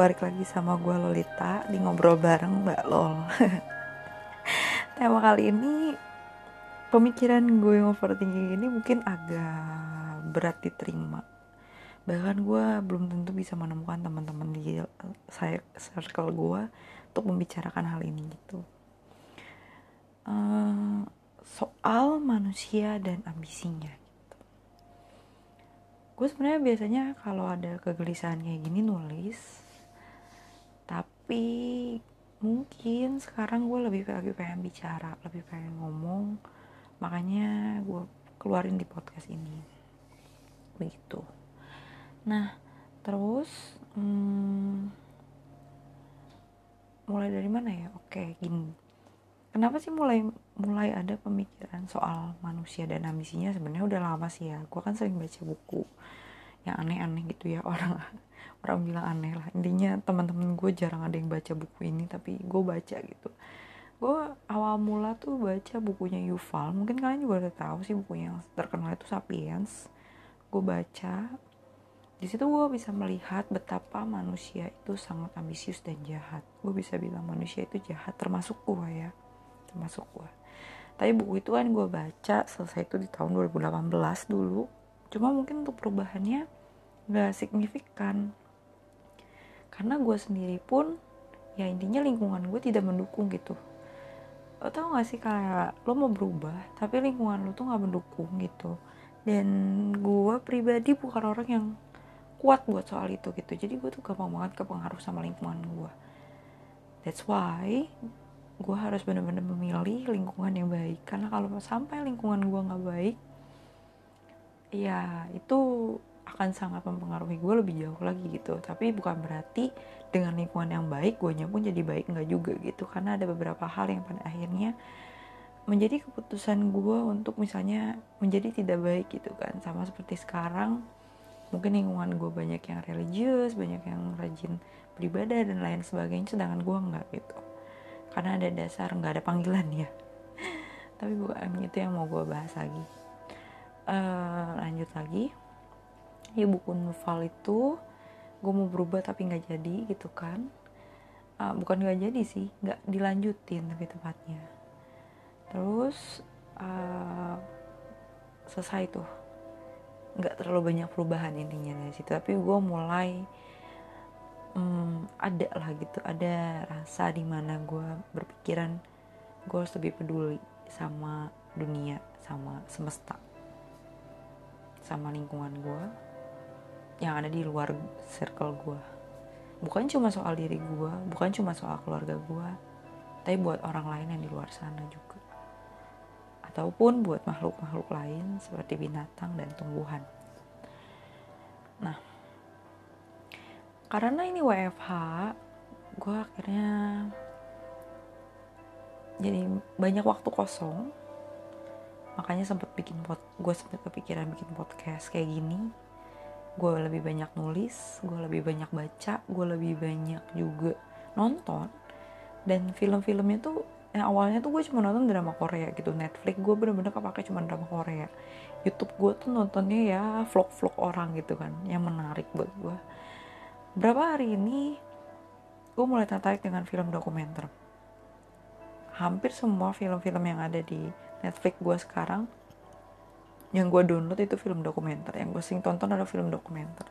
balik lagi sama gue Lolita di ngobrol bareng Mbak Lol. Tema kali ini pemikiran gue yang overthinking ini mungkin agak berat diterima. Bahkan gue belum tentu bisa menemukan teman-teman di saya circle gue untuk membicarakan hal ini gitu. Uh, soal manusia dan ambisinya gue sebenarnya biasanya kalau ada kegelisahan kayak gini nulis tapi mungkin sekarang gue lebih lagi pengen bicara lebih pengen ngomong. Makanya gue keluarin di podcast ini. Begitu. Nah terus hmm, mulai dari mana ya? Oke gini. Kenapa sih mulai mulai ada pemikiran soal manusia dan ambisinya? Sebenarnya udah lama sih ya. Gue kan sering baca buku yang aneh-aneh gitu ya orang orang bilang aneh lah. Intinya teman-teman gue jarang ada yang baca buku ini tapi gue baca gitu. Gue awal mula tuh baca bukunya Yuval. Mungkin kalian juga udah tahu sih bukunya yang terkenal itu Sapiens. Gue baca. Di situ gue bisa melihat betapa manusia itu sangat ambisius dan jahat. Gue bisa bilang manusia itu jahat termasuk gue ya. Termasuk gue tapi buku itu kan gue baca selesai itu di tahun 2018 dulu. Cuma mungkin untuk perubahannya gak signifikan. Karena gue sendiri pun ya intinya lingkungan gue tidak mendukung gitu. Lo tau gak sih kayak lo mau berubah tapi lingkungan lo tuh gak mendukung gitu. Dan gue pribadi bukan orang yang kuat buat soal itu gitu. Jadi gue tuh gampang banget kepengaruh sama lingkungan gue that's why gue harus bener-bener memilih lingkungan yang baik. Karena kalau sampai lingkungan gue nggak baik ya itu akan sangat mempengaruhi gue lebih jauh lagi gitu. Tapi bukan berarti dengan lingkungan yang baik gue pun jadi baik nggak juga gitu. Karena ada beberapa hal yang pada akhirnya menjadi keputusan gue untuk misalnya menjadi tidak baik gitu kan. Sama seperti sekarang mungkin lingkungan gue banyak yang religius banyak yang rajin beribadah dan lain sebagainya sedangkan gue nggak gitu. Karena ada dasar nggak ada panggilan ya. Tapi bukan itu yang mau gue bahas lagi. Uh, lanjut lagi ya buku novel itu gue mau berubah tapi nggak jadi gitu kan. Uh, bukan nggak jadi sih nggak dilanjutin tapi tepatnya. Terus uh, selesai tuh. Nggak terlalu banyak perubahan intinya dari situ tapi gue mulai um, ada lah gitu ada rasa di mana gue berpikiran gue harus lebih peduli sama dunia sama semesta sama lingkungan gue yang ada di luar circle gue bukan cuma soal diri gue bukan cuma soal keluarga gue tapi buat orang lain yang di luar sana juga. Ataupun buat makhluk-makhluk lain seperti binatang dan tumbuhan. Nah karena ini WFH gue akhirnya jadi banyak waktu kosong. Makanya sempet bikin pot gue sempet kepikiran bikin podcast kayak gini gue lebih banyak nulis gue lebih banyak baca gue lebih banyak juga nonton. Dan film-filmnya tuh yang awalnya tuh gue cuma nonton drama Korea gitu. Netflix gue bener-bener kepake cuma drama Korea. YouTube gue tuh nontonnya ya vlog-vlog orang gitu kan yang menarik buat gue berapa hari ini gue mulai tertarik dengan film dokumenter. Hampir semua film-film yang ada di Netflix gue sekarang yang gue download itu film dokumenter. Yang gue sering tonton adalah film dokumenter.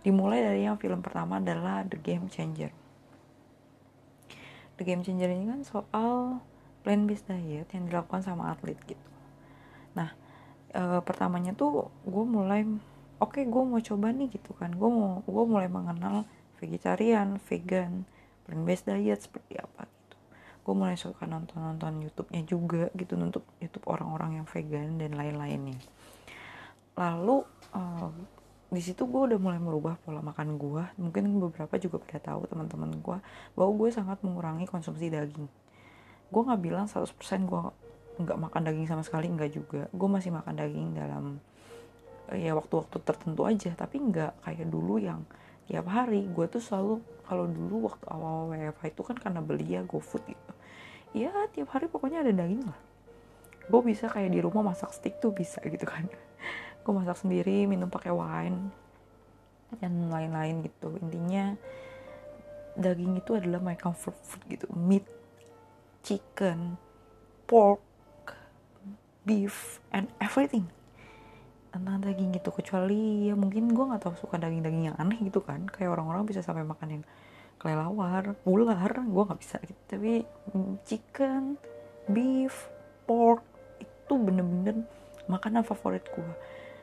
Dimulai dari yang film pertama adalah The Game Changer. The Game Changer ini kan soal plan based diet yang dilakukan sama atlet gitu. Nah e, pertamanya tuh gue mulai oke okay, gue mau coba nih gitu kan. Gue mau gue mulai mengenal vegetarian vegan plant based diet seperti apa gue mulai suka nonton nonton YouTube-nya juga gitu untuk YouTube orang-orang yang vegan dan lain-lainnya lalu uh, di situ gue udah mulai merubah pola makan gue mungkin beberapa juga pada tahu teman-teman gue bahwa gue sangat mengurangi konsumsi daging. Gue nggak bilang 100% gue nggak makan daging sama sekali nggak juga. Gue masih makan daging dalam ya waktu-waktu tertentu aja tapi nggak kayak dulu yang tiap hari. Gue tuh selalu kalau dulu waktu awal WFH itu kan karena beli ya GoFood gitu ya tiap hari pokoknya ada daging lah. Gue bisa kayak di rumah masak steak tuh bisa gitu kan. Gue masak sendiri minum pakai wine dan lain-lain gitu. Intinya daging itu adalah my comfort food gitu. Meat chicken pork beef and everything. Tentang daging itu kecuali ya mungkin gue nggak tahu suka daging-daging yang aneh gitu kan. Kayak orang-orang bisa sampai makan yang kelelawar ular gue nggak bisa gitu. Tapi mm, chicken beef pork itu bener-bener makanan favorit gue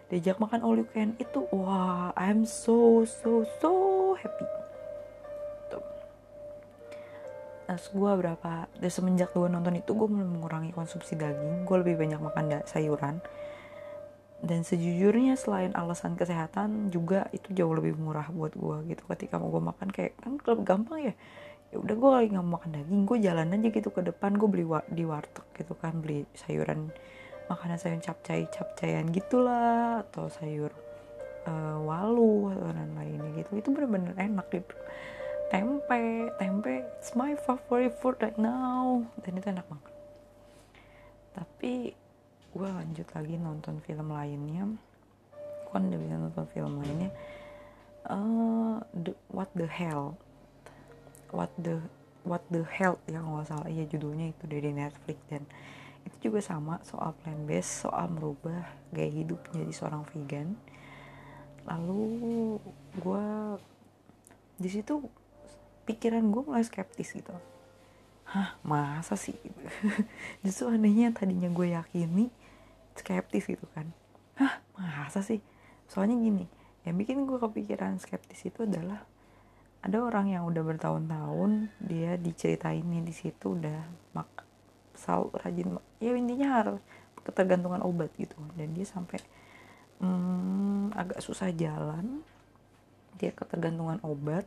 diajak makan all you can itu wah I'm so so so happy. Terus gue berapa dari semenjak gue nonton itu gue mulai mengurangi konsumsi daging. Gue lebih banyak makan sayuran dan sejujurnya selain alasan kesehatan juga itu jauh lebih murah buat gue gitu. Ketika mau gue makan kayak kan gampang ya? Ya udah gue lagi nggak mau makan daging gue jalan aja gitu ke depan gue beli wa di warteg gitu kan beli sayuran makanan sayur capcay capcayan gitulah atau sayur uh, walu atau lain lainnya gitu. Itu bener-bener enak gitu tempe tempe it's my favorite food right now. Dan itu enak banget. Tapi gue lanjut lagi nonton film lainnya. Kan udah bisa nonton film lainnya. Uh, the, what the hell. What the what the hell ya nggak salah. Ya judulnya itu dari Netflix. Dan itu juga sama soal plan base soal merubah gaya hidup menjadi seorang vegan. Lalu gue di situ pikiran gue mulai skeptis gitu. Hah masa sih? Justru anehnya tadinya gue yakini skeptis gitu kan. Hah? Masa sih? Soalnya gini yang bikin gue kepikiran skeptis itu adalah ada orang yang udah bertahun-tahun dia diceritainnya di situ udah mak selalu rajin ya intinya harus ketergantungan obat gitu. Dan dia sampai hmm, agak susah jalan dia ketergantungan obat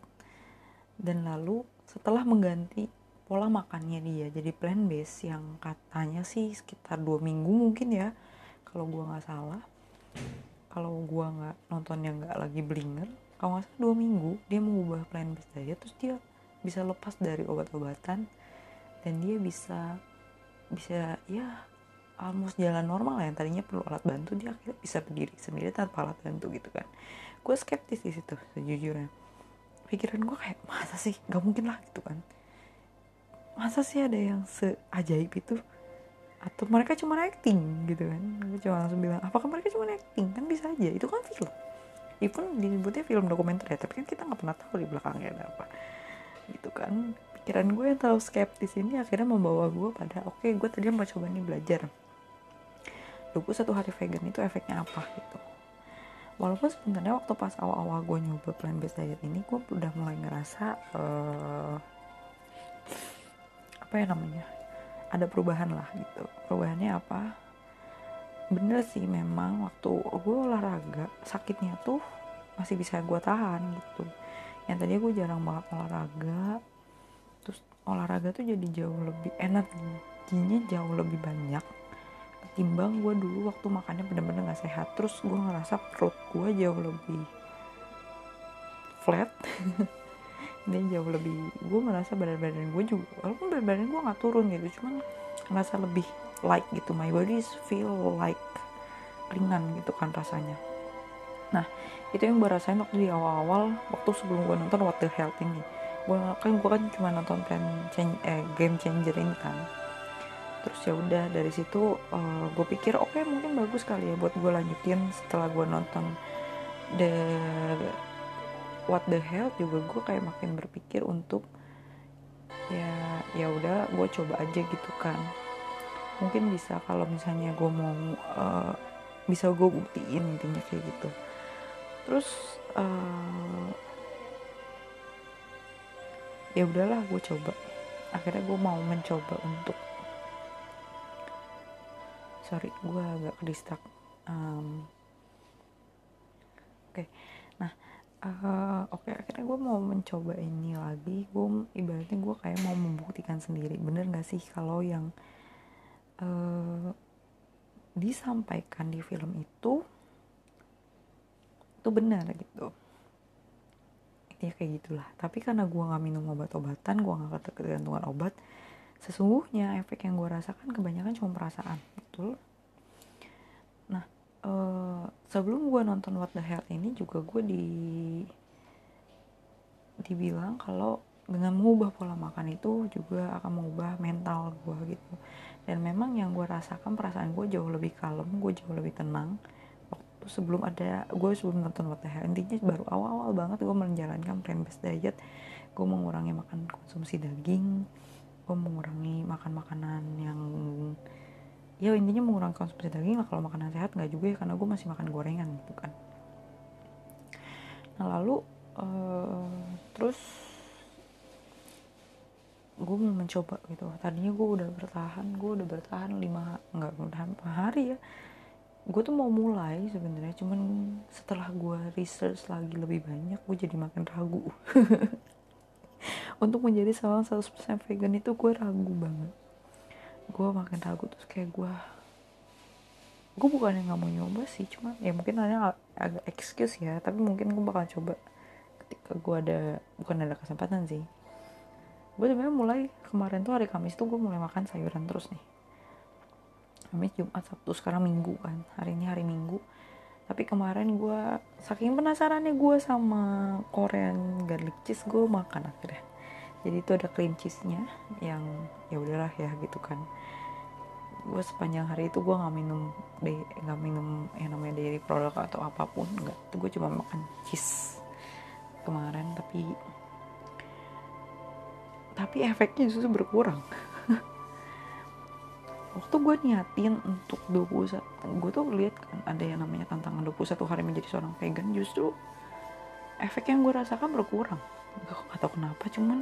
dan lalu setelah mengganti pola makannya dia jadi plan base yang katanya sih sekitar dua minggu mungkin ya kalau gue nggak salah kalau gue nggak nonton yang nggak lagi blinger kalau nggak salah dua minggu dia mengubah plan based diet terus dia bisa lepas dari obat-obatan dan dia bisa bisa ya almost jalan normal lah yang tadinya perlu alat bantu dia akhirnya bisa berdiri sendiri tanpa alat bantu gitu kan. Gue skeptis di situ sejujurnya. Pikiran gue kayak masa sih? Nggak mungkin lah gitu kan. Masa sih ada yang seajaib itu atau mereka cuma acting gitu kan. Gue cuma langsung bilang apakah mereka cuma acting? Kan bisa aja itu kan film even disebutnya film dokumenter ya tapi kan kita nggak pernah tahu di belakangnya ada apa. Gitu kan. Pikiran gue yang terlalu skeptis ini akhirnya membawa gue pada oke okay, gue tadi mau coba nih belajar. Gue satu hari vegan itu efeknya apa? Gitu. Walaupun sebenarnya waktu pas awal-awal gue nyoba plan based diet ini gue udah mulai ngerasa uh, apa ya namanya ada perubahan lah gitu. Perubahannya apa? Bener sih memang waktu gue olahraga sakitnya tuh masih bisa gue tahan gitu. Yang tadi gue jarang banget olahraga terus olahraga tuh jadi jauh lebih energinya jauh lebih banyak ketimbang gue dulu waktu makannya bener-bener gak sehat. Terus gue ngerasa perut gue jauh lebih flat dia jauh lebih gue merasa badan badan gue juga walaupun badan badan gue nggak turun gitu cuman merasa lebih light gitu. My body feel like ringan gitu kan rasanya. Nah itu yang gue rasain waktu di awal-awal waktu sebelum gue nonton What the Health ini. Gue kan gue kan cuma nonton plan change, eh, game changer ini kan. Terus ya udah dari situ uh, gue pikir oke okay, mungkin bagus kali ya buat gue lanjutin setelah gue nonton the what the hell juga gue kayak makin berpikir untuk ya ya udah gue coba aja gitu kan. Mungkin bisa kalau misalnya gue mau uh, bisa gue buktiin intinya kayak gitu. Terus uh, ya udahlah gue coba. Akhirnya gue mau mencoba untuk sorry gue agak kedistak um, oke. Okay. nah uh, oke okay, akhirnya gue mau mencoba ini lagi. Gue ibaratnya gue kayak mau membuktikan sendiri. Bener gak sih kalau yang uh, disampaikan di film itu itu benar gitu? Ya kayak gitulah. Tapi karena gue nggak minum obat-obatan gue nggak ketergantungan obat sesungguhnya efek yang gue rasakan kebanyakan cuma perasaan betul uh, sebelum gue nonton What the Hell ini juga gue di dibilang kalau dengan mengubah pola makan itu juga akan mengubah mental gue gitu. Dan memang yang gue rasakan perasaan gue jauh lebih kalem gue jauh lebih tenang waktu sebelum ada gue sebelum nonton What the Hell. Intinya baru awal-awal banget gue menjalankan plan based diet. Gue mengurangi makan konsumsi daging gue mengurangi makan makanan yang ya intinya mengurangi konsumsi daging lah kalau makanan sehat nggak juga ya karena gue masih makan gorengan gitu kan. Nah lalu uh, terus gue mau mencoba gitu. Tadinya gue udah bertahan gue udah bertahan lima nggak bertahan hari ya. Gue tuh mau mulai sebenarnya cuman setelah gue research lagi lebih banyak gue jadi makin ragu. Untuk menjadi seorang 100% vegan itu gue ragu banget gue makin ragu terus kayak gue gue bukan yang nggak mau nyoba sih cuma ya mungkin ada agak excuse ya tapi mungkin gue bakal coba ketika gue ada bukan ada kesempatan sih. Gue sebenarnya mulai kemarin tuh hari Kamis tuh gue mulai makan sayuran terus nih. Kamis Jumat Sabtu sekarang Minggu kan hari ini hari Minggu. Tapi kemarin gue saking penasarannya gue sama Korean garlic cheese gue makan akhirnya jadi itu ada cream cheese nya yang ya udahlah ya gitu kan. Gue sepanjang hari itu gue nggak minum deh nggak minum yang namanya dairy product atau apa pun enggak itu gue cuma makan cheese kemarin tapi tapi efeknya justru berkurang. Waktu gue niatin untuk 21 gue tuh lihat kan ada yang namanya tantangan 21 hari menjadi seorang vegan justru efek yang gue rasakan berkurang. Gak tau kenapa cuman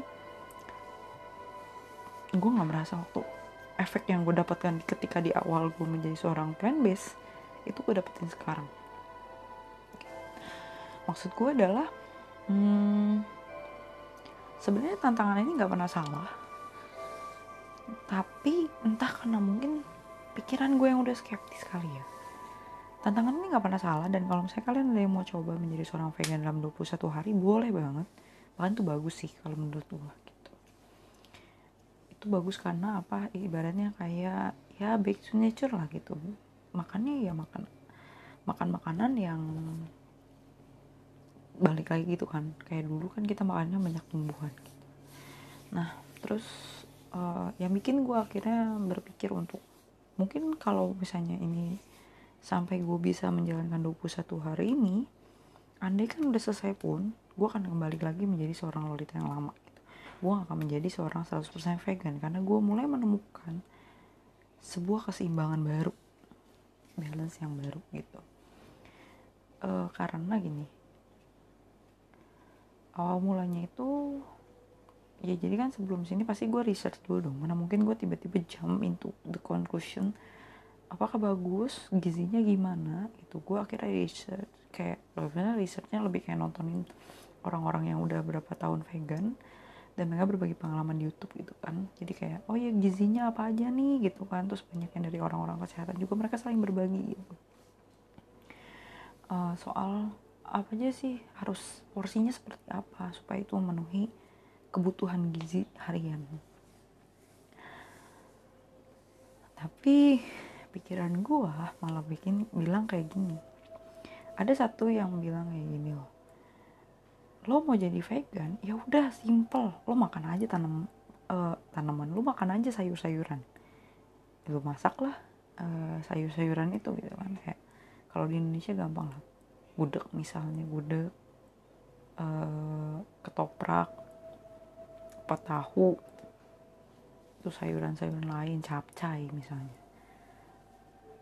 gue nggak merasa waktu efek yang gue dapatkan ketika di awal gue menjadi seorang plant based itu gue dapetin sekarang. Maksud gue adalah hmm, sebenarnya tantangan ini nggak pernah salah. Tapi entah karena mungkin pikiran gue yang udah skeptis kali ya. Tantangan ini nggak pernah salah dan kalau misalnya kalian ada yang mau coba menjadi seorang vegan dalam 21 hari boleh banget. Bahkan tuh bagus sih kalau menurut gue itu bagus karena apa? Ibaratnya kayak ya back to nature lah gitu. Makannya ya makan makan makanan yang balik lagi gitu kan. Kayak dulu kan kita makannya banyak tumbuhan gitu. nah terus uh, yang bikin gue akhirnya berpikir untuk mungkin kalau misalnya ini sampai gue bisa menjalankan 21 hari ini andai kan udah selesai pun gue akan kembali lagi menjadi seorang lolita yang lama gue akan menjadi seorang 100% vegan karena gue mulai menemukan sebuah keseimbangan baru balance yang baru gitu. Uh, karena gini awal mulanya itu ya jadi kan sebelum sini pasti gue research dulu dong mana mungkin gue tiba-tiba jump into the conclusion apakah bagus gizinya gimana itu gue akhirnya research kayak sebenarnya researchnya lebih kayak nontonin orang-orang yang udah berapa tahun vegan dan mereka berbagi pengalaman di YouTube gitu kan. Jadi kayak oh ya gizinya apa aja nih? gitu kan. Terus banyak yang dari orang-orang kesehatan juga mereka saling berbagi gitu. Uh, soal apa aja sih? Harus porsinya seperti apa supaya itu memenuhi kebutuhan gizi harian. Tapi pikiran gua malah bikin bilang kayak gini. Ada satu yang bilang kayak gini loh lo mau jadi vegan ya udah simple. Lo makan aja tanam uh, tanaman lo makan aja sayur-sayuran. Lo masak lah uh, sayur-sayuran itu gitu kan. Kayak kalau di Indonesia gampang lah. Gudeg misalnya gudeg uh, ketoprak apa tahu itu sayuran-sayuran lain capcay misalnya.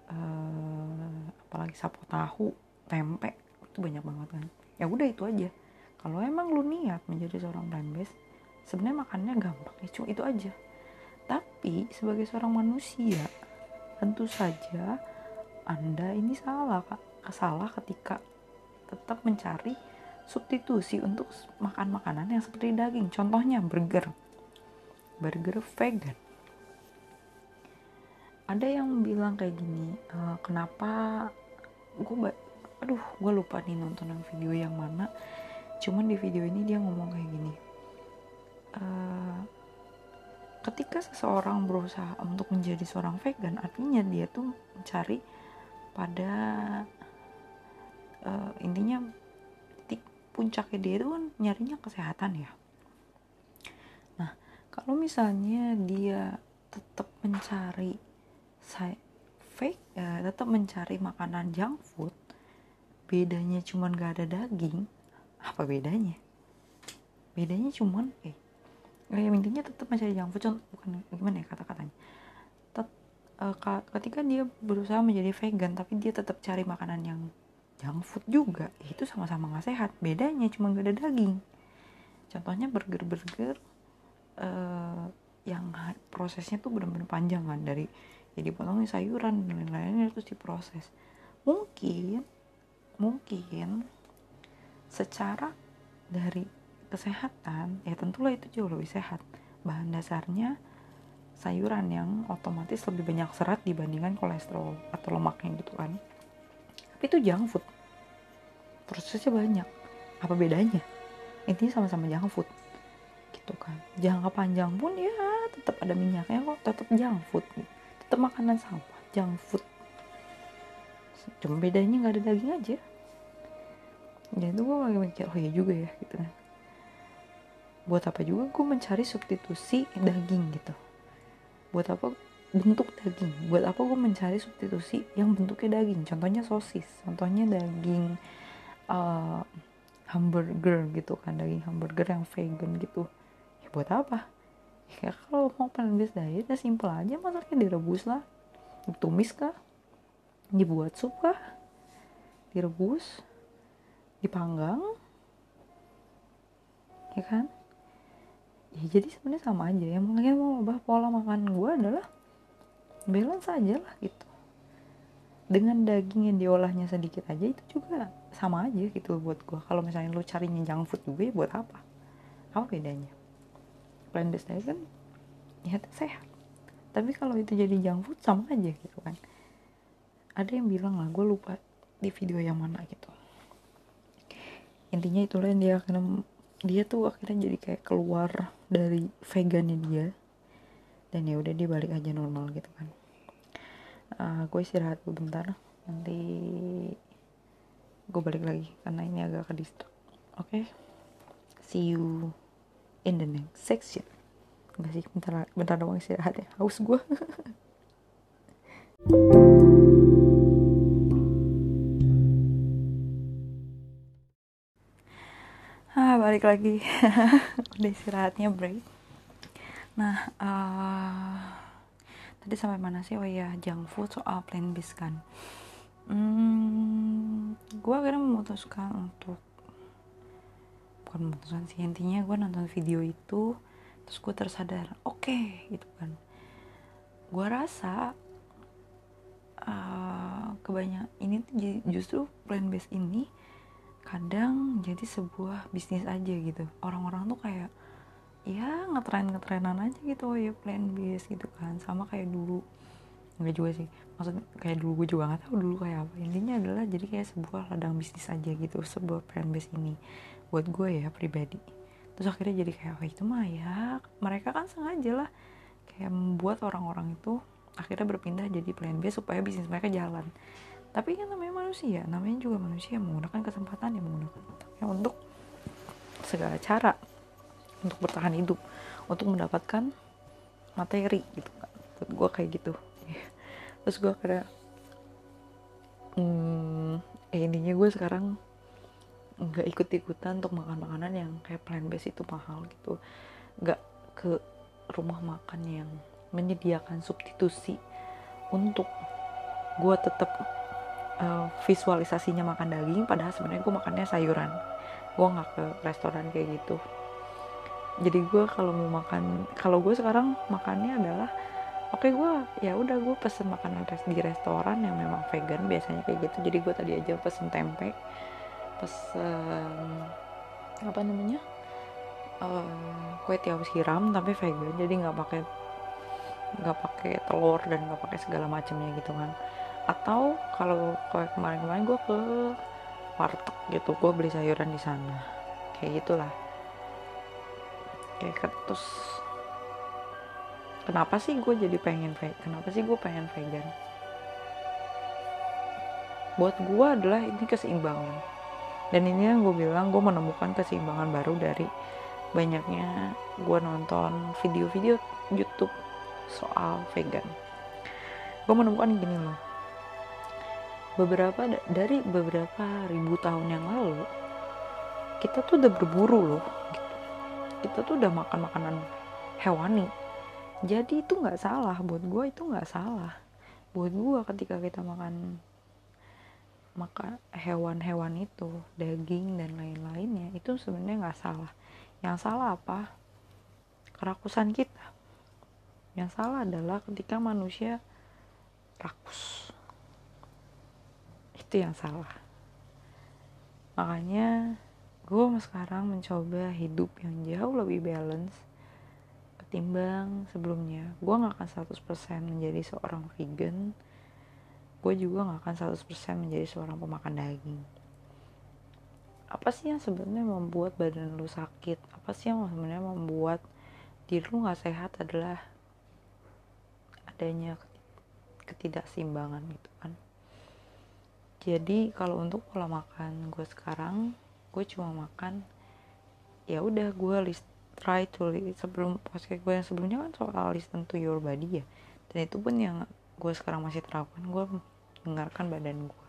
Uh, apalagi sapo tahu tempe itu banyak banget kan. Ya udah itu aja kalau emang lu niat menjadi seorang plant based sebenarnya makannya gampang ya cuma itu aja tapi sebagai seorang manusia tentu saja anda ini salah kak salah ketika tetap mencari substitusi untuk makan makanan yang seperti daging. Contohnya burger. Burger vegan. Ada yang bilang kayak gini, e, kenapa gue aduh gue lupa nih nonton yang video yang mana cuman di video ini dia ngomong kayak gini e, ketika seseorang berusaha untuk menjadi seorang vegan artinya dia tuh mencari pada uh, intinya titik puncaknya dia itu kan nyarinya kesehatan ya. Kalau misalnya dia tetap mencari saya fake ya, tetap mencari makanan junk food bedanya cuman gak ada daging apa bedanya? Bedanya cuman eh ya intinya tetap mencari junk food contoh bukan gimana ya kata-katanya? Tet, uh, ketika dia berusaha menjadi vegan tapi dia tetap cari makanan yang junk food juga itu sama-sama nggak sehat. Bedanya cuma gak ada daging. Contohnya burger-burger uh, yang prosesnya tuh benar-benar panjang kan dari jadi ya potongin sayuran dan lain-lainnya terus diproses. Mungkin mungkin secara dari kesehatan ya tentulah itu jauh lebih sehat. Bahan dasarnya sayuran yang otomatis lebih banyak serat dibandingkan kolesterol atau lemaknya gitu kan. Tapi itu junk food. Prosesnya banyak. Apa bedanya? Intinya sama-sama junk food. Gitu kan. Jangka panjang pun ya tetap ada minyaknya kok. Tetap junk food. Tetap makanan sampah junk food. Cuma bedanya nggak ada daging aja ya itu gue lagi mikir oh ya juga ya gitu kan. Buat apa juga gue mencari substitusi daging gitu. Buat apa bentuk daging? Buat apa gue mencari substitusi yang bentuknya daging? Contohnya sosis contohnya daging uh, hamburger gitu kan. Daging hamburger yang vegan gitu. Ya buat apa? Ya kalau mau plant based diet ya simple aja masaknya direbus lah. Ditumis kah? Dibuat sup kah? Direbus dipanggang ya kan? Ya jadi sebenarnya sama aja yang makanya mau ubah pola makan gue adalah balance aja lah gitu. Dengan daging yang diolahnya sedikit aja itu juga sama aja gitu buat gue kalau misalnya lu carinya junk food juga ya buat apa? Apa bedanya? Plant based diet kan ya sehat. Tapi kalau itu jadi junk food sama aja gitu kan. Ada yang bilang lah gue lupa di video yang mana gitu intinya itulah yang dia akhirnya dia tuh akhirnya jadi kayak keluar dari vegannya dia. Dan ya udah dia balik aja normal gitu kan. Uh, gue istirahat dulu bentar nanti gue balik lagi karena ini agak ke oke? Okay? see you in the next section. Enggak sih, bentar, bentar doang istirahat ya. Haus gue balik lagi. Udah istirahatnya break nah uh, tadi sampai mana sih? Oh ya junk food soal plant based kan. Hmm, gue akhirnya memutuskan untuk bukan memutuskan sih intinya gue nonton video itu terus gue tersadar oke okay, gitu kan. Gue rasa uh, kebanyak ini justru plan base ini kadang jadi sebuah bisnis aja gitu. Orang-orang tuh kayak ya ngetren ngetrenan aja gitu. Oh ya plan base gitu kan. Sama kayak dulu. Nggak juga sih. Maksudnya kayak dulu gue juga nggak tahu dulu kayak apa. Intinya adalah jadi kayak sebuah ladang bisnis aja gitu. Sebuah plan base ini. Buat gue ya pribadi. Terus akhirnya jadi kayak oh itu mah ya. Mereka kan sengaja lah kayak membuat orang-orang itu akhirnya berpindah jadi plan B supaya bisnis mereka jalan tapi kan namanya manusia namanya juga manusia menggunakan kesempatan yang menggunakan otaknya untuk segala cara untuk bertahan hidup untuk mendapatkan materi gitu kan. Gue kayak gitu. Terus gue kayak hmm, eh, intinya gue sekarang nggak ikut ikutan untuk makan makanan yang kayak plant based itu mahal gitu. Nggak ke rumah makan yang menyediakan substitusi untuk gue tetap uh, visualisasinya makan daging padahal sebenarnya gue makannya sayuran. Gue nggak ke restoran kayak gitu. Jadi gue kalau mau makan kalau gue sekarang makannya adalah oke okay, gue ya udah gue pesen makanan di restoran yang memang vegan biasanya kayak gitu. Jadi gue tadi aja pesen tempe pesen apa namanya uh, kue tiaw siram tapi vegan jadi nggak pakai nggak pakai telur dan nggak pakai segala macamnya gitu kan atau kalau kayak kemarin-kemarin gue ke warteg gitu gue beli sayuran di sana. Kayak gitulah. Kayak terus kenapa sih gue jadi pengen vegan kenapa sih gue pengen vegan? Buat gue adalah ini keseimbangan. Dan ini yang gue bilang gue menemukan keseimbangan baru dari banyaknya gue nonton video-video YouTube soal vegan. Gue menemukan gini loh beberapa dari beberapa ribu tahun yang lalu kita tuh udah berburu loh gitu. kita tuh udah makan makanan hewani. Jadi itu nggak salah buat gue itu nggak salah. Buat gue ketika kita makan maka hewan-hewan itu daging dan lain-lainnya itu sebenarnya nggak salah. Yang salah apa? Kerakusan kita. Yang salah adalah ketika manusia rakus itu yang salah. Makanya gue sekarang mencoba hidup yang jauh lebih balance ketimbang sebelumnya. Gue gak akan 100% menjadi seorang vegan. Gue juga gak akan 100% menjadi seorang pemakan daging. Apa sih yang sebenarnya membuat badan lu sakit? Apa sih yang sebenarnya membuat diri lu gak sehat adalah adanya ketidakseimbangan gitu kan jadi kalau untuk pola makan gue sekarang gue cuma makan ya udah gue list try to list, sebelum podcast gue yang sebelumnya kan soal listen to your body ya. Dan itu pun yang gue sekarang masih terapkan gue dengarkan badan gue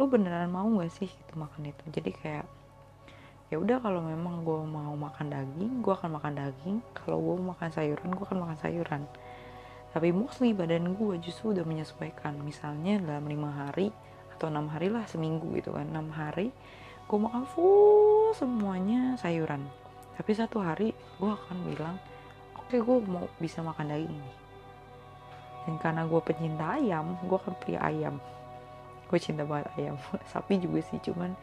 lu beneran mau gak sih gitu makan itu? Jadi kayak ya udah kalau memang gue mau makan daging gue akan makan daging. Kalau gue makan sayuran gue akan makan sayuran tapi mostly badan gue justru udah menyesuaikan. Misalnya dalam lima hari atau enam hari lah seminggu gitu kan. Enam hari gue makan full semuanya sayuran. Tapi satu hari gue akan bilang oke okay, gue mau bisa makan daging nih. Dan karena gue pencinta ayam gue akan beli ayam. Gue cinta banget ayam. Sapi juga sih cuman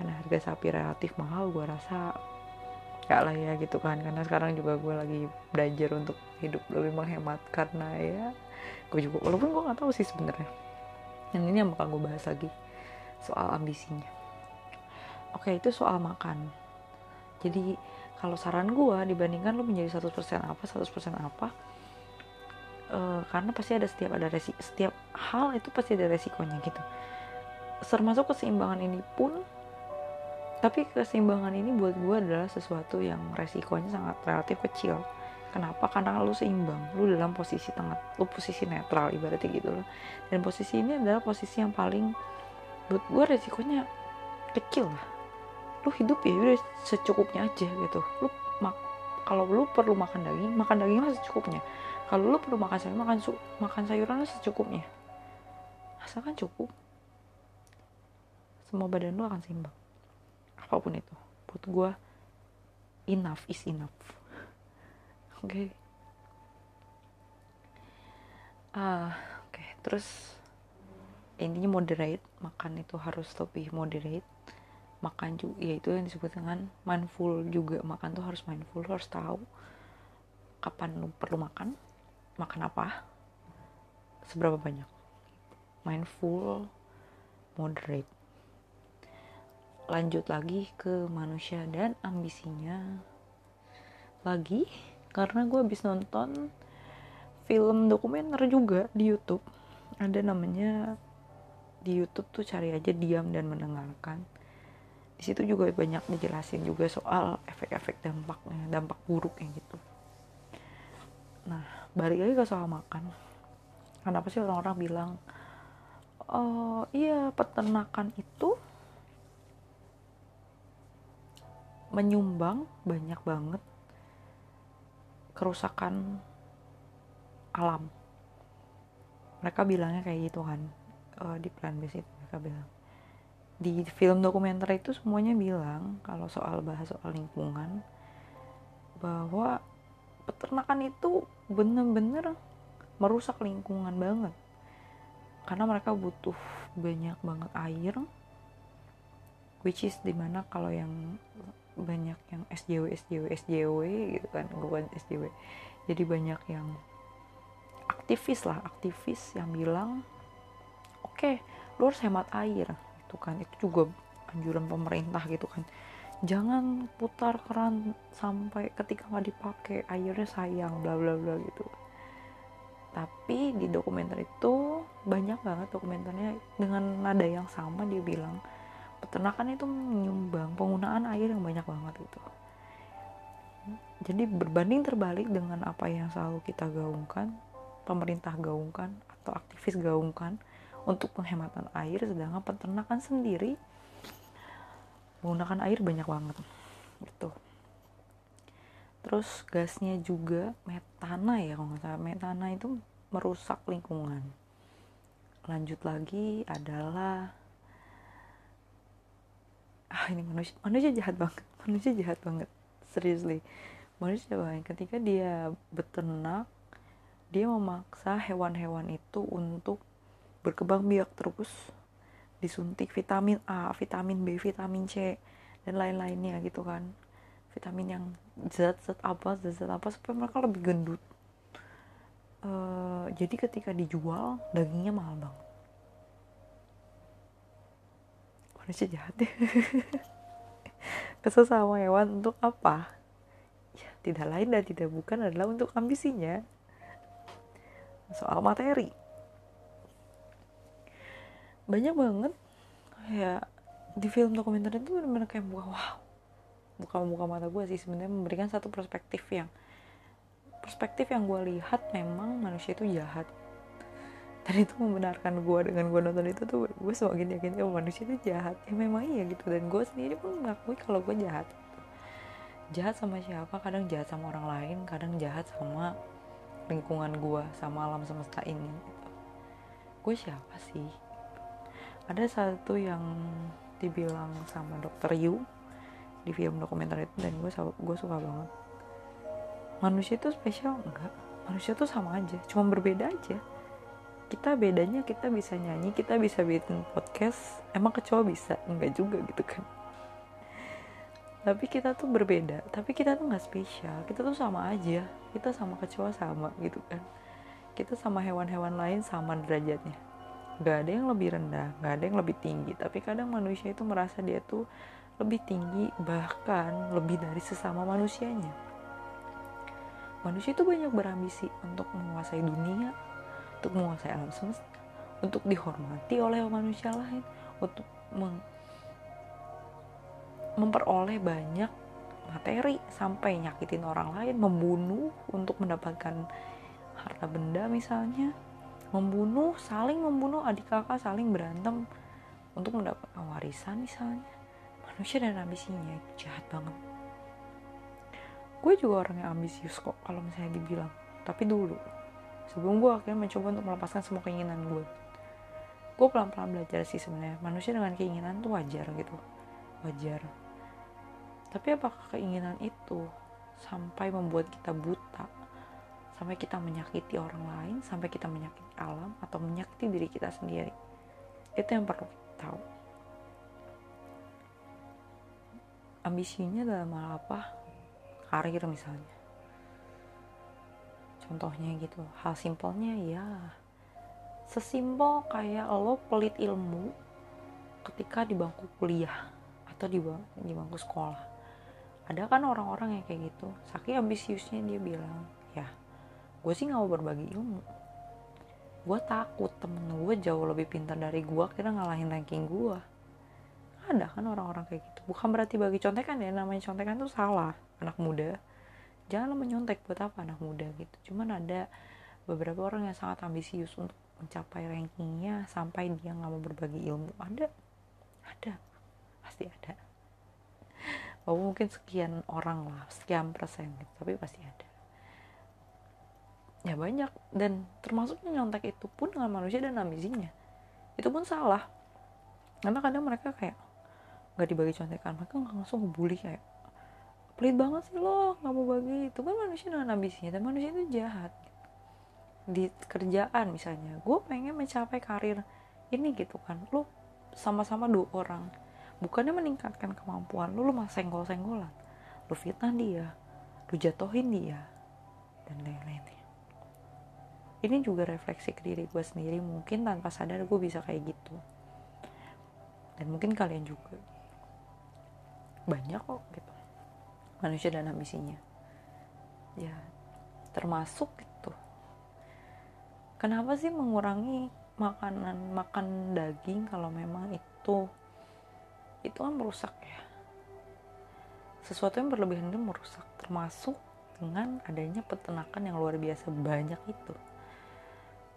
karena harga sapi relatif mahal gue rasa lah ya gitu kan. Karena sekarang juga gue lagi belajar untuk hidup lebih menghemat. Karena ya gue juga walaupun gue nggak tahu sih sebenarnya. Dan ini yang bakal gue bahas lagi soal ambisinya. Oke itu soal makan. Jadi kalau saran gue dibandingkan lo menjadi 100% apa 100% apa uh, karena pasti ada setiap ada resi setiap hal itu pasti ada resikonya gitu. Termasuk keseimbangan ini pun tapi keseimbangan ini buat gue adalah sesuatu yang resikonya sangat relatif kecil. Kenapa? Karena lu seimbang. Lu dalam posisi tengah lu posisi netral ibaratnya gitu loh. Dan posisi ini adalah posisi yang paling buat gue resikonya kecil lah. Lu hidup ya udah secukupnya aja gitu. Lu mak kalau lu perlu makan daging makan daging lah secukupnya. Kalau lu perlu makan sayur makan su makan sayuran lah secukupnya. Asalkan cukup. Semua badan lu akan seimbang apa pun itu. Buat gue enough is enough. Oke. Okay. ah oke. Okay. terus intinya moderate. Makan itu harus lebih moderate. Makan juga ya itu yang disebut dengan mindful juga. Makan tuh harus mindful harus tahu kapan lu perlu makan. Makan apa? Seberapa banyak? Mindful moderate lanjut lagi ke manusia dan ambisinya. Lagi karena gue habis nonton film dokumenter juga di YouTube. Ada namanya di YouTube tuh cari aja diam dan mendengarkan. Di situ juga banyak dijelasin juga soal efek-efek dampaknya dampak buruknya gitu. Nah balik lagi ke soal makan. Kenapa sih orang-orang bilang oh iya peternakan itu menyumbang banyak banget kerusakan alam. Mereka bilangnya kayak gitu kan uh, di plan base itu mereka bilang. Di film dokumenter itu semuanya bilang kalau soal bahas soal lingkungan bahwa peternakan itu bener-bener merusak lingkungan banget. Karena mereka butuh banyak banget air which is di mana kalau yang banyak yang SJW SJW SJW gitu kan bukan SJW jadi banyak yang aktivis lah aktivis yang bilang oke okay, lu harus hemat air gitu kan. Itu juga anjuran pemerintah gitu kan. Jangan putar keran sampai ketika nggak dipakai airnya sayang bla bla bla gitu. Tapi di dokumenter itu banyak banget dokumenternya dengan nada yang sama dia bilang peternakan itu menyumbang penggunaan air yang banyak banget gitu. Jadi berbanding terbalik dengan apa yang selalu kita gaungkan pemerintah gaungkan atau aktivis gaungkan untuk penghematan air sedangkan peternakan sendiri menggunakan air banyak banget gitu. Terus gasnya juga metana ya kalau nggak salah. Metana itu merusak lingkungan. Lanjut lagi adalah ah ini manusia manusia jahat banget manusia jahat banget seriously. Manusia banget. Ketika dia beternak dia memaksa hewan-hewan itu untuk berkembang biak terus disuntik vitamin A, vitamin B, vitamin C dan lain-lainnya gitu kan. Vitamin yang zat-zat apa zat-zat apa supaya mereka lebih gendut. Uh, jadi ketika dijual dagingnya mahal banget manusia jahat. Ya kesel sama hewan untuk apa? Ya tidak lain dan tidak bukan adalah untuk ambisinya. Soal materi. Banyak banget. Kayak di film dokumenter itu benar-benar kayak wow. Buka-buka mata gue sih sebenarnya memberikan satu perspektif yang perspektif yang gue lihat memang manusia itu jahat dan itu membenarkan gue dengan gue nonton itu tuh gue semakin yakin oh manusia itu jahat. Ya memang iya gitu. Dan gue sendiri pun mengakui kalau gue jahat jahat sama siapa? Kadang jahat sama orang lain kadang jahat sama lingkungan gue sama alam semesta ini gitu. gue siapa sih? Ada satu yang dibilang sama dokter Yu di film dokumenter itu dan gue gue suka banget. Manusia itu spesial? Enggak. Manusia tuh sama aja cuma berbeda aja kita bedanya kita bisa nyanyi kita bisa bikin podcast emang kecoa bisa? Enggak juga gitu kan. Tapi kita tuh berbeda tapi kita tuh nggak spesial kita tuh sama aja kita sama kecoa sama gitu kan. Kita sama hewan-hewan lain sama derajatnya. Nggak ada yang lebih rendah nggak ada yang lebih tinggi tapi kadang manusia itu merasa dia tuh lebih tinggi bahkan lebih dari sesama manusianya. Manusia itu banyak berambisi untuk menguasai dunia untuk menguasai alam semesta, untuk dihormati oleh manusia lain, untuk meng memperoleh banyak materi sampai nyakitin orang lain, membunuh untuk mendapatkan harta benda misalnya, membunuh, saling membunuh adik kakak saling berantem untuk mendapatkan warisan misalnya. Manusia dan ambisinya itu jahat banget. Gue juga orang yang ambisius kok kalau misalnya dibilang, tapi dulu sebelum gue akhirnya mencoba untuk melepaskan semua keinginan gue gue pelan-pelan belajar sih sebenarnya. Manusia dengan keinginan tuh wajar gitu. Wajar. Tapi apakah keinginan itu sampai membuat kita buta? Sampai kita menyakiti orang lain? Sampai kita menyakiti alam? Atau menyakiti diri kita sendiri? Itu yang perlu kita tahu. Ambisinya dalam hal apa? Karir misalnya contohnya gitu. Hal simpelnya ya sesimpel kayak lo pelit ilmu ketika di bangku kuliah atau di, di bangku sekolah. Ada kan orang-orang yang kayak gitu. Saking ambisiusnya dia bilang ya gue sih nggak mau berbagi ilmu. Gue takut temen gue jauh lebih pintar dari gue kira ngalahin ranking gue ada kan orang-orang kayak gitu. Bukan berarti bagi contekan ya namanya contekan tuh salah anak muda jangan menyontek buat apa anak muda gitu. Cuman ada beberapa orang yang sangat ambisius untuk mencapai rankingnya sampai dia nggak mau berbagi ilmu. Ada. Ada. Pasti ada. Walaupun mungkin sekian orang lah sekian persen gitu tapi pasti ada. Ya banyak. Dan termasuk nyontek itu pun dengan manusia dan ambisinya. Itu pun salah. Karena kadang mereka kayak nggak dibagi contekan mereka langsung bully kayak pelit banget sih lo nggak mau bagi. Itu kan manusia dengan ambisinya dan manusia itu jahat. Di kerjaan misalnya gue pengen mencapai karir ini gitu kan. Lo sama-sama dua orang bukannya meningkatkan kemampuan lo lo malah senggol-senggolan. Lo fitnah dia lo jatuhin dia dan lain-lainnya ini juga refleksi ke diri gue sendiri mungkin tanpa sadar gue bisa kayak gitu. Dan mungkin kalian juga. Banyak kok gitu manusia dan ambisinya. Ya termasuk itu. Kenapa sih mengurangi makanan makan daging kalau memang itu itu kan merusak ya? Sesuatu yang berlebihan itu merusak termasuk dengan adanya peternakan yang luar biasa banyak itu.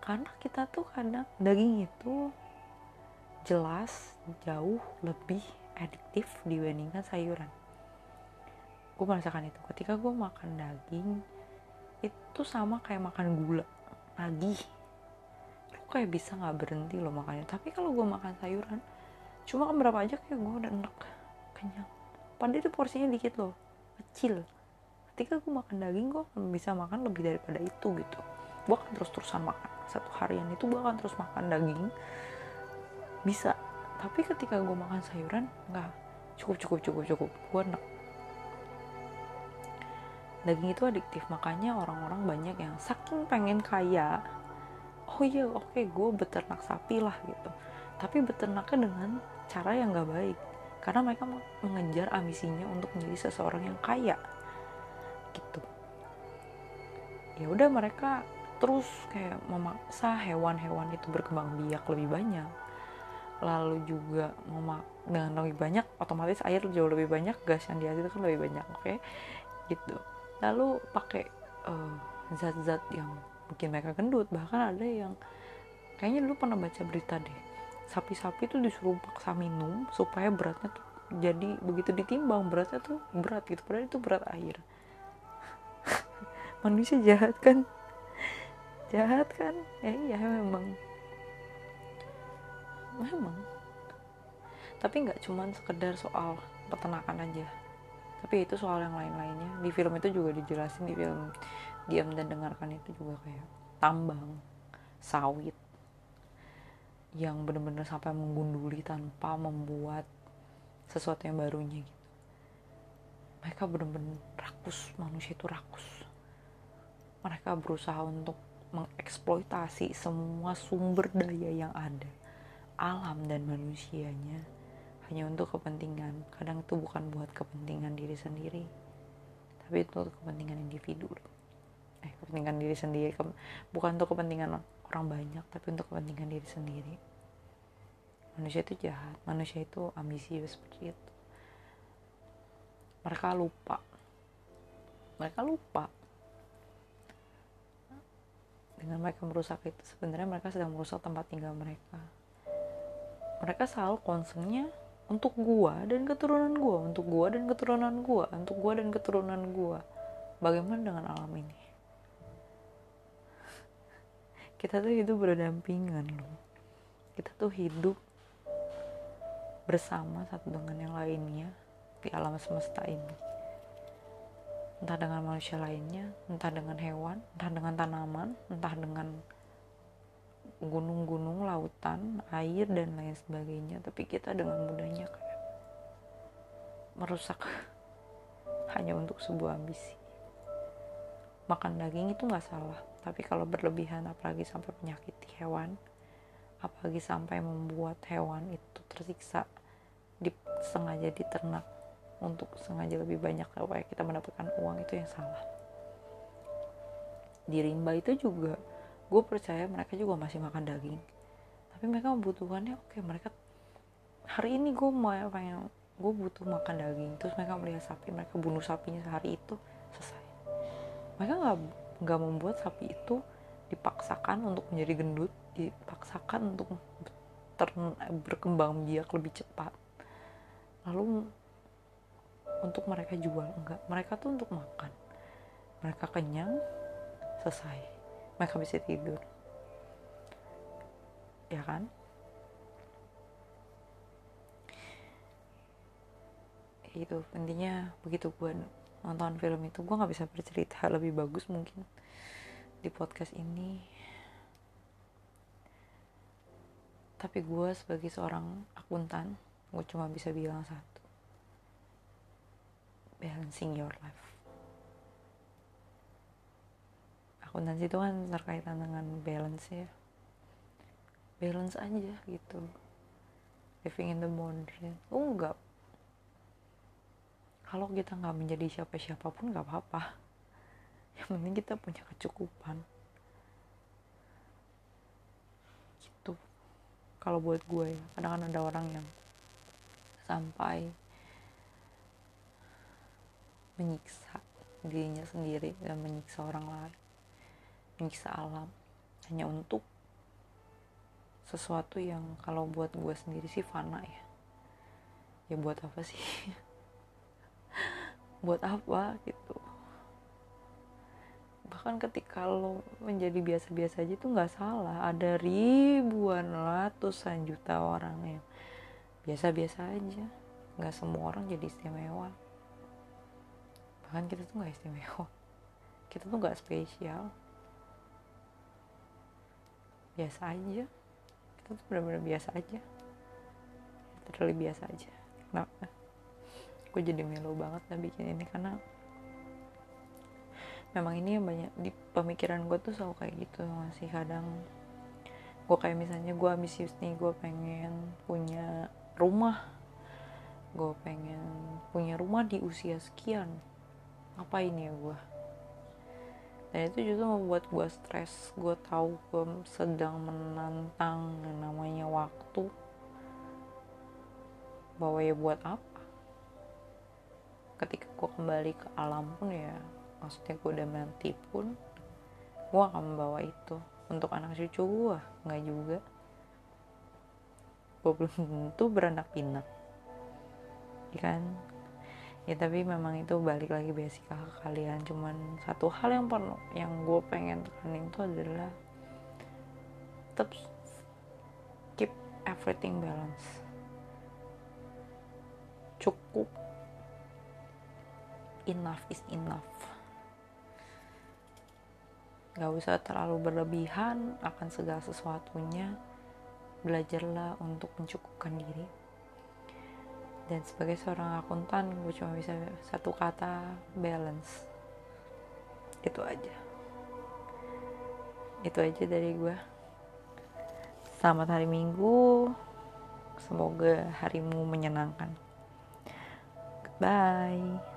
Karena kita tuh kadang daging itu jelas jauh lebih adiktif dibandingkan sayuran gue merasakan itu. Ketika gue makan daging itu sama kayak makan gula. Lagi lu kayak bisa nggak berhenti lo makannya. Tapi kalau gue makan sayuran cuma kan berapa aja kayak gue udah enak kenyang. Padahal itu porsinya dikit loh. Kecil. Ketika gue makan daging gue bisa makan lebih daripada itu gitu. Gue akan terus-terusan makan. Satu harian itu gue akan terus makan daging. Bisa. Tapi ketika gue makan sayuran nggak. Cukup cukup cukup cukup. Gue enak daging itu adiktif makanya orang-orang banyak yang saking pengen kaya oh iya oke okay, gue beternak sapi lah gitu. Tapi beternaknya dengan cara yang nggak baik karena mereka mengejar ambisinya untuk menjadi seseorang yang kaya gitu. Ya udah mereka terus kayak memaksa hewan-hewan itu berkembang biak lebih banyak. Lalu juga memak dengan lebih banyak otomatis air jauh lebih banyak gas yang dihasilkan lebih banyak oke okay? gitu lalu pakai uh, zat-zat yang bikin mereka gendut. Bahkan ada yang kayaknya dulu pernah baca berita deh sapi-sapi tuh disuruh paksa minum supaya beratnya tuh jadi begitu ditimbang beratnya tuh berat gitu padahal itu berat air. Manusia jahat kan? Jahat kan? Ya iya memang. Memang. Tapi nggak cuman sekedar soal peternakan aja tapi itu soal yang lain-lainnya. Di film itu juga dijelasin di film diam dan dengarkan itu juga kayak tambang sawit yang benar-benar sampai menggunduli tanpa membuat sesuatu yang barunya gitu. Mereka benar-benar rakus manusia itu rakus. Mereka berusaha untuk mengeksploitasi semua sumber daya yang ada alam dan manusianya hanya untuk kepentingan. Kadang itu bukan buat kepentingan diri sendiri tapi itu untuk kepentingan individu. Eh kepentingan diri sendiri bukan untuk kepentingan orang banyak tapi untuk kepentingan diri sendiri. Manusia itu jahat manusia itu ambisius seperti itu mereka lupa. Mereka lupa. Dengan mereka merusak itu sebenarnya mereka sedang merusak tempat tinggal mereka. Mereka selalu concernnya untuk gua dan keturunan gua untuk gua dan keturunan gua untuk gua dan keturunan gua. Bagaimana dengan alam ini? Kita tuh hidup berdampingan loh. Kita tuh hidup bersama satu dengan yang lainnya di alam semesta ini. Entah dengan manusia lainnya, entah dengan hewan, entah dengan tanaman, entah dengan gunung-gunung, lautan, air dan lain sebagainya. Tapi kita dengan mudahnya kayak merusak hanya untuk sebuah ambisi. Makan daging itu nggak salah, tapi kalau berlebihan apalagi sampai menyakiti hewan, apalagi sampai membuat hewan itu tersiksa, sengaja diternak untuk sengaja lebih banyak supaya kita mendapatkan uang itu yang salah di rimba itu juga gue percaya mereka juga masih makan daging. Tapi mereka membutuhkannya oke mereka hari ini gue mau pengen gue butuh makan daging. Terus mereka melihat sapi mereka bunuh sapinya sehari itu selesai. Mereka nggak nggak membuat sapi itu dipaksakan untuk menjadi gendut dipaksakan untuk berkembang biak lebih cepat. Lalu untuk mereka jual enggak. Mereka tuh untuk makan. Mereka kenyang selesai mereka bisa tidur. Ya kan? Itu intinya begitu gue nonton film itu gue nggak bisa bercerita lebih bagus mungkin di podcast ini. Tapi gue sebagai seorang akuntan gue cuma bisa bilang satu. Balancing your life akuntansi itu kan terkaitan dengan balance ya. Balance aja gitu. Living in the moment oh enggak. Kalau kita nggak menjadi siapa-siapa pun nggak apa-apa. Yang penting kita punya kecukupan. Gitu. Kalau buat gue ya kadang-kadang ada orang yang sampai menyiksa dirinya sendiri dan menyiksa orang lain menyiksa alam hanya untuk sesuatu yang kalau buat gue sendiri sih fana ya. Ya buat apa sih? Buat apa gitu. Bahkan ketika lo menjadi biasa-biasa aja itu nggak salah. Ada ribuan ratusan juta orang yang biasa-biasa aja. Nggak semua orang jadi istimewa. Bahkan kita tuh nggak istimewa. Kita tuh nggak spesial biasa aja. Kita tuh benar-benar biasa aja. Terlalu biasa aja. Kenapa? Gue jadi melo banget lah bikin ini karena memang ini yang banyak di pemikiran gue tuh selalu kayak gitu masih kadang gue kayak misalnya gue ambisius nih gue pengen punya rumah. Gue pengen punya rumah di usia sekian. Apa ini ya gue dan itu justru membuat gue stres. Gue tahu gue sedang menantang yang namanya waktu. Bahwa ya buat apa? Ketika gue kembali ke alam pun ya maksudnya gue udah mati pun gue akan membawa itu. Untuk anak cucu gue nggak juga. Gue belum tentu beranak pinak. Ya kan ya tapi memang itu balik lagi basic ke kalian. Cuman satu hal yang perlu yang gue pengen tekanin itu adalah tetap keep everything balance. Cukup. Enough is enough. Gak usah terlalu berlebihan akan segala sesuatunya. Belajarlah untuk mencukupkan diri dan sebagai seorang akuntan gue cuma bisa satu kata balance. Itu aja. Itu aja dari gue selamat hari minggu. Semoga harimu menyenangkan. Bye